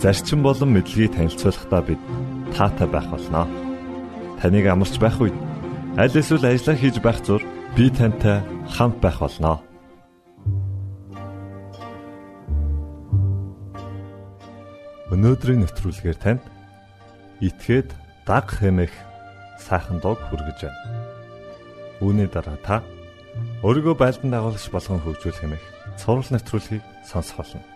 зарчим болон мэдлэгийг танилцуулахдаа бид таатай байх болноо. Таныг амарч байх үед аль эсвэл ажиллаа хийж байх зур би тантай хамт байх болноо. Өнөөдрийн нэвтрүүлгээр танд итгээд даг хэмэх сайхан дог хүргэж байна. Үүний дараа та өөрийгөө байлдан дагуулагч болгон хөгжүүлэх хэмэх цуврал нэвтрүүлгийг сонсох болно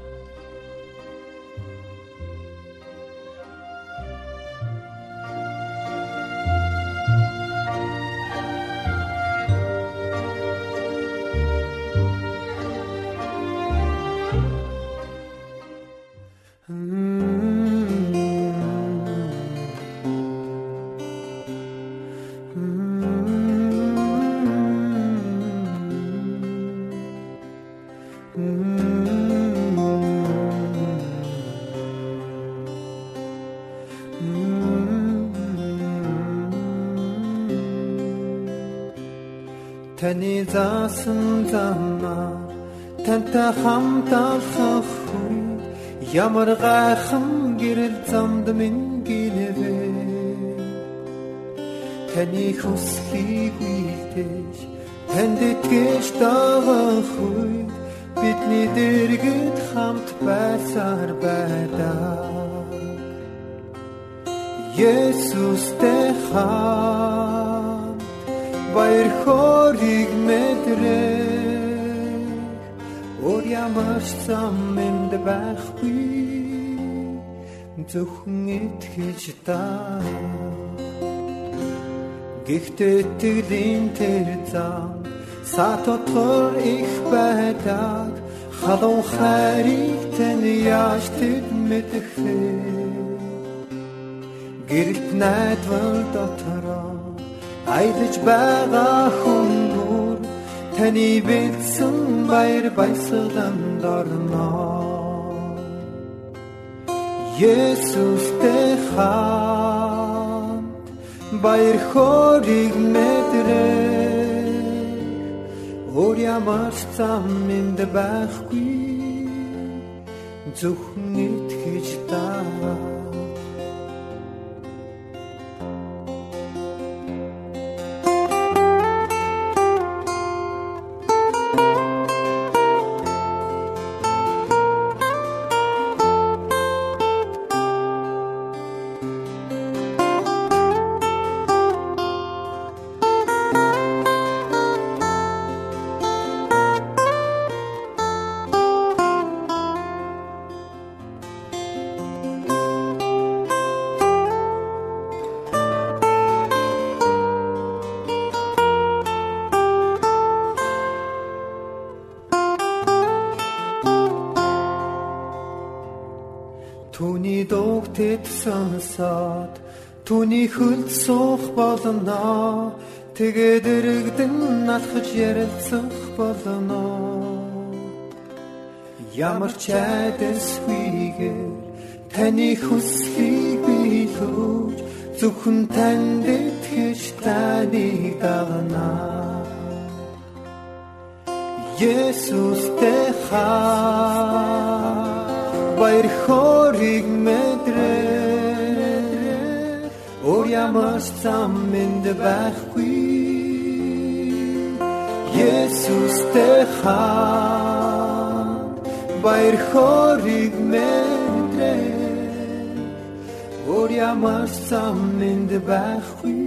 Таны заасан замаар тантай хамт алхах хүн ямар гайхан гэрэл замд минь гинэвэ. Таны хүслийг үйлдэж танд итгэж дагах хүн бидний дэргэд хамт байсаар байдаа Есүстэй хаа баяр хориг мэдрээ Өөр ямар зам энд байхгүй. Зөвхөн итгэж та. Гэхдээ тэлийн тэр зам сатотор их байдаг. Халуун хайрыг тань яаж тэд мэдэх вэ? Гэрэлт найдвар дотороо аялаж байгаа хүн бүр таны бэлсэн баяр баясгаланд орно. Есүстэй хамт баяр хориг мэдрээ өөр ямар зам энд байхгүй зөвхөн итгэж даа түүний хөлд суух болно. Тэгээд эргдэн алхаж ярилцах болно. Ямар ч айдасгүйгээр таны хүслийг биелүүлж зөвхөн танд итгэж таныг дагна. Есүстэй хаа баяр хориг Өөр ямар зам энд байхгүй. Есүстэй хаа баяр хориг мэдрээ Өөр ямар зам энд байхгүй.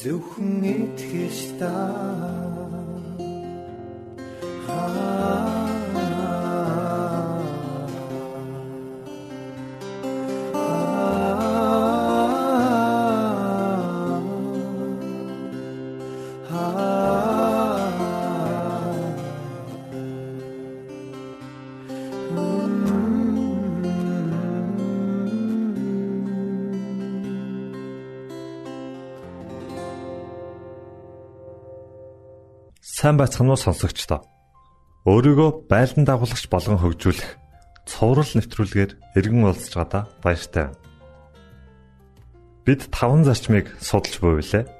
Зөвхөн итгэж та Сайн байцгаана уу сонсогчдоо. Өөрийгөө байлдан дагуулагч болгон хөгжүүлэх цоврал нэвтрүүлгээр эргэн уулзж байгаадаа баяртай. Бид таван зарчмыг судалж буйлаа.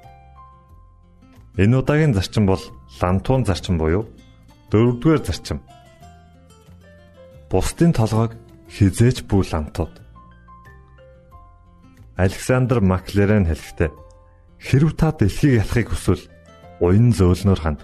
Энэ удаагийн зарчим бол лантуун зарчим буюу дөрөвдүгээр зарчим. Бусдын толгойг хизээч бүү лантууд. Александр Маклерен хэлэхдээ хэрв та дэлхийг ялахыг хүсвэл уян зөөлнөр ханд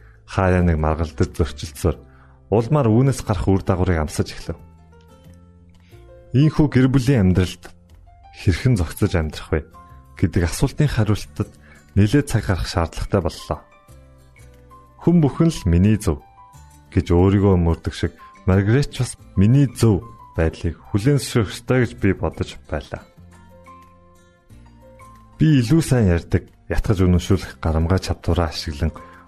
хаяа нэг маргалдаж зөрчилдсөөр улмаар үүнээс гарах үр дагаврыг амсаж эхлэв. Ийхүү гэр бүлийн амьдралд хэрхэн зохицож амьдрах вэ гэдэг асуултын хариултад нэлээд цаг гарах шаардлагатай боллоо. Хүн бүхэн л миний зөв гэж өөрийгөө мөрдөг шиг Маргаret бас миний зөв байдлыг хүлээн зөвшөөрөх ёстой гэж би бодож байлаа. Би илүү сайн ярьдаг, ятгаж үнэмшүүлэх гарамгаа чадвараа ашиглан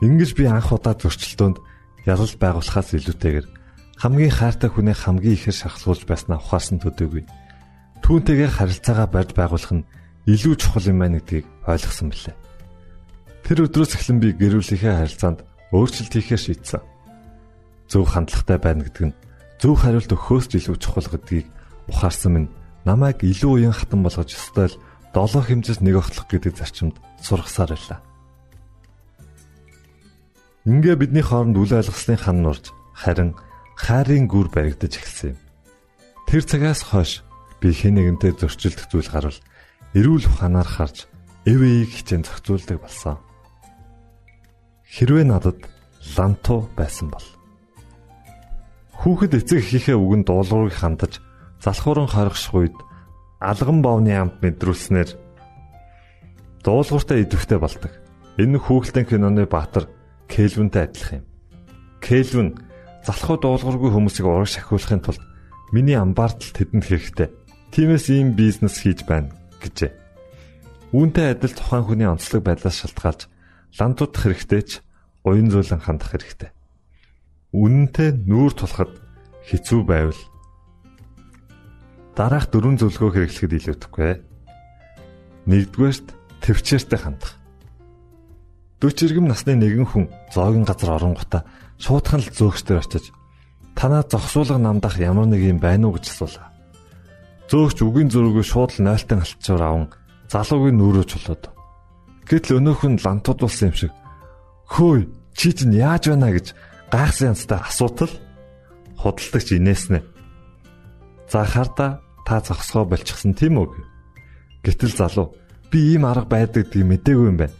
Ингэж би анх удаа зөрчилдөөнд ялал байгуулахаас илүүтэйгээр хамгийн хайртай хүнээ хамгийн ихээр шахалгуулж байснаа ухаарсан төдийгүй. Түүнтэйгээр харилцаагаа барьж байгуулах нь илүү чухал юм байна гэдгийг ойлгосон билээ. Тэр өдрөөс эхлэн би гэр бүлийнхээ харилцаанд өөрчлөлт хийхээр шийдсэн зөв хандлагатай байна гэдэг нь зөв хариулт өгөхөөс илүү чухал гэдгийг ухаарсан минь намайг илүү уян хатан болгож өстой л долоо хэмжээс нэг огтлох гэдэг зарчимд сургасаар байлаа. Ингээ бидний хооронд үл ойлгослын хан нурж харин хайрын гүр баригдаж эхэлсэн юм. Тэр цагаас хойш би хэн нэгэнтэй зөрчилдөх зүйл гарвал эрүүл ухаанаар харж эвэйг хичээн зохицуулдаг болсон. Хэрвээ надад ланту байсан бол Хүүхэд эцэг эхийнхээ үгэнд дуулуурыг хандаж залхууран хоригших үед алган боовны амт мэдрүүлснээр дуулууртай идэвхтэй болдог. Энэ хүүхэлдэйн киноны баатар Кельвинтэй адилхан юм. Кельвин залхуу дуулуургүй хүмүүсийг ураг шахиулахын тулд миний амбаартал тэдэнд хэрэгтэй. Тиймээс ийм бизнес хийж байна гэжээ. Үүнтэй адил тухайн хүний онцлог байдлаас шалтгаалж лантуудах хэрэгтэй ч уян зөөлөн хандах хэрэгтэй үнэнтэй нүүр тулахад хэцүү байвал дараах дөрвөн зөвлөгөө хэрэглэхэд илүүдэхгүй. Нэгдүгээрт төвчээртэй хандах. 40 иргэм насны нэгэн хүн зоогийн газар оронгота шуудхан л зөөгчдөр очиж танаа зогсуулга намдах ямар нэг юм байна уу гэж асуулаа. Зөөгч үгийн зөрүүгөө шууд л нойлтон алтчаар аван залуугийн нүрөө чулууд. Гэтэл өнөөх нь лантууд болсон юм шиг хөөе чи чинь яаж байна гэж гайхсан янзтай асуутал худалдагч инээснэ. За харда та зогсгоо болчихсон тийм үү? Гэтэл залуу би ийм арга байдаг гэдгийг мдээгүй юм байна.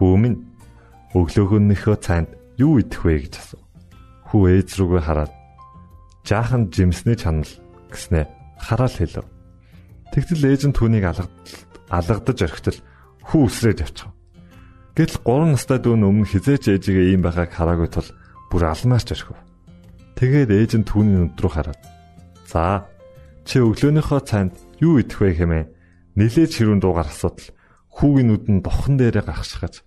Минь өглөөгөнийхөө цайнд юу идэх вэ гэж асуув. Хүү ээж рүүгээ хараад жаахан жимсний чанал гэснээ хараал хэлв. Тэгтэл ээж нь түүнийг алгадаж орхитол хүү үсрээд явчихав. Гэтэл 3 настай дүү өмнө хизээч ээжигээ ийм байгааг хараагүй тул бүр алмаарч орхив. Тэгээд ээж нь түүний нүд рүү хараад "За, чи өглөөнийхөө цайнд юу идэх вэ хэмээн нилээж хэрүүн дуугаар асуудал хүүгийн нүд нь бохон дээрээ гаргашгаж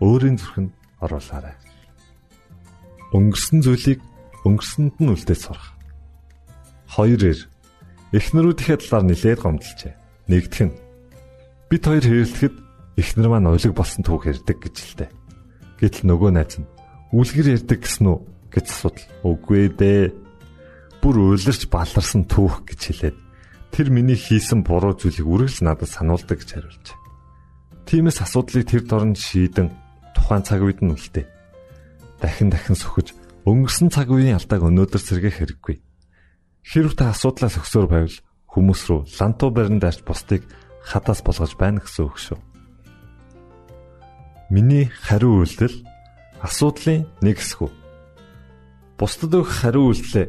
өөрийн зүрхэнд оруулаарай. Өнгөрсөн зүйлийг өнгөрсөнд нь үлдээж сурах. Хоёроор эхнэрүүдийнхээ талаар нилээд гомдлжээ. Нэгдэх нь бид хоёр хэрэлдэхэд эхнэр маань ойлог болсон түүх ярьдаг гэж л дээ. Гэтэл нөгөө найз нь үлгэр ярьдаг гэсэн үү гэж асуудал. Үгүй дээ. Бүр уйларч баларсан түүх гэж хэлээд тэр миний хийсэн буруу зүйлийг үргэлж надад сануулдаг гэж хариулж. Тиймээс асуудлыг тэр дорн шийдэн тухайн цаг үед нь үлдээ. Дахин дахин сөхөж өнгөрсөн цаг үеийн алдааг өнөөдөр сэргээх хэрэггүй. Хэрв та асуудлаа зөксөөр байвал хүмүүс рүү лантуу барин даарч бусдыг хадаас болгож байна гэсэн үг шүү. Миний хариу үйлдэл асуудлын нэг хэсэг. Бусдад өгөх хариу үйлдэлээ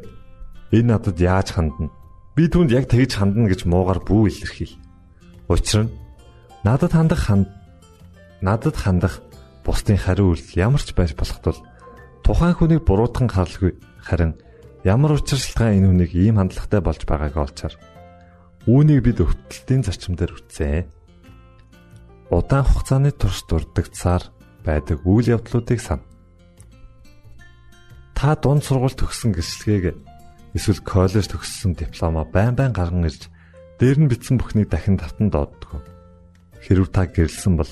энэ надад яаж хандна? Би түүнд яг тэгж хандна гэж муугар бүү илэрхийл. Учир нь надад хандах ханд надад хандах бусдын хариу үйлдэл ямар ч байж болох тул тухайн хүнийг буруутган харлгүй харин ямар учиршилтгаан энэ хүнийг ийм хандлагатай болж байгааг олчаар үүнийг бид өвтөлтийн зарчим дээр үтсэн. Удаан хугацааны турш дурддагцаар байдаг үйл явдлуудыг сан. Та дунд сургууль төгссөн гислэгийг эсвэл коллеж төгссөн дипломоо байн байн гарган ирж дээр нь бичсэн бүхнийг дахин татан дооддог. Хэрвээ та гэрэлсэн бол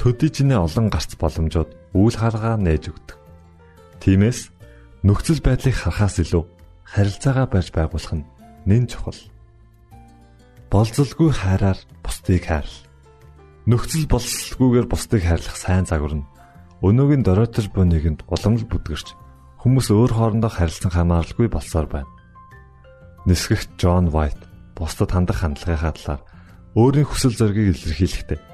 төдийжнээ олон гарц боломжууд үйл харгаа нээж өгдөг. Тиймээс нөхцөл байдлыг харахаас илүү харилцаагаа барьж байгуулах нь нэн чухал. Болзолгүй хайраар бусдыг хайрл. Нөхцөл болцолгүйгээр бусдыг хайрлах сайн загвар нь өнөөгийн доройтож буй нэгэнд уламж бүдгэрч хүмүүс өөр хоорондоо харилцан хамааралгүй болсоор байна. Нисгэгч Джон Вайт бусдад хандах хандлагынхаа талаар өөрийн хүсэл зоригийг илэрхийлэхдээ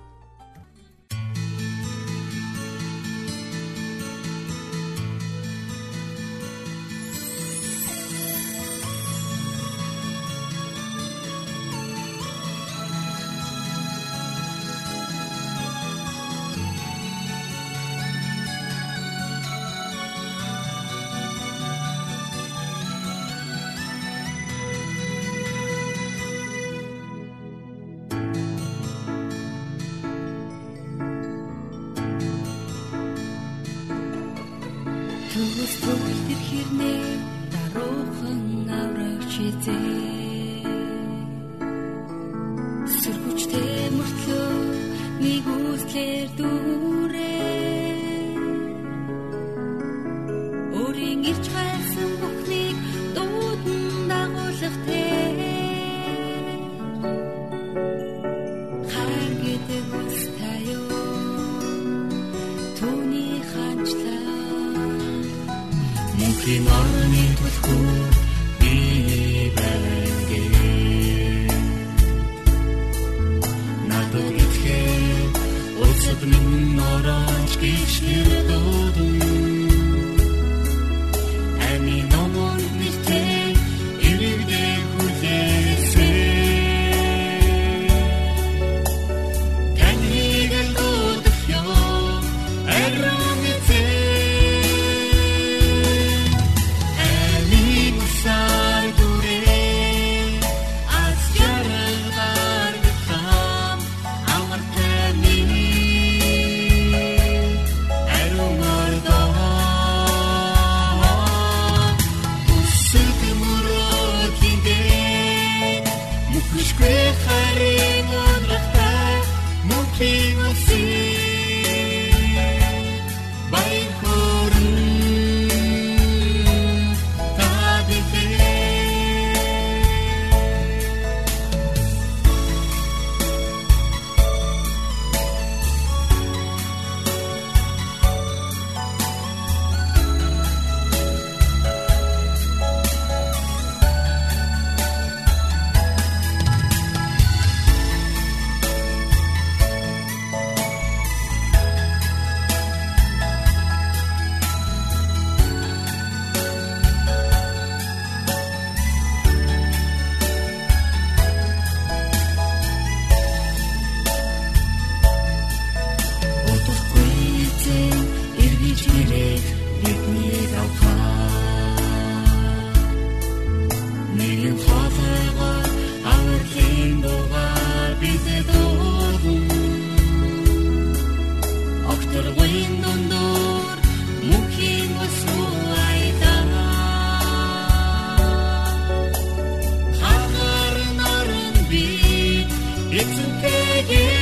Төгөл тэр хэрнээ даруухан аврагч эзээ It's okay.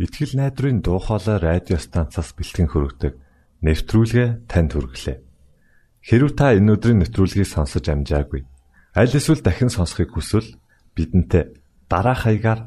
Итгэл найдрын дуу хоолой радио станцаас бэлтгэн хөрөгдөг нэвтрүүлгээ танд хүргэлээ. Хэрв та энэ өдрийн нэвтрүүлгийг сонсож амжаагүй аль эсвэл дахин сонсохыг хүсвэл бидэнтэй дараах хаягаар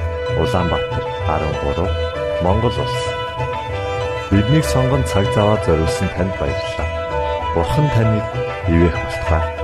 Улаанбаатар 13 Монгол улс Биднийг сонгон цаг зав аваад зориулсан танд баярлалаа. Бурхан таныг ивээх батугай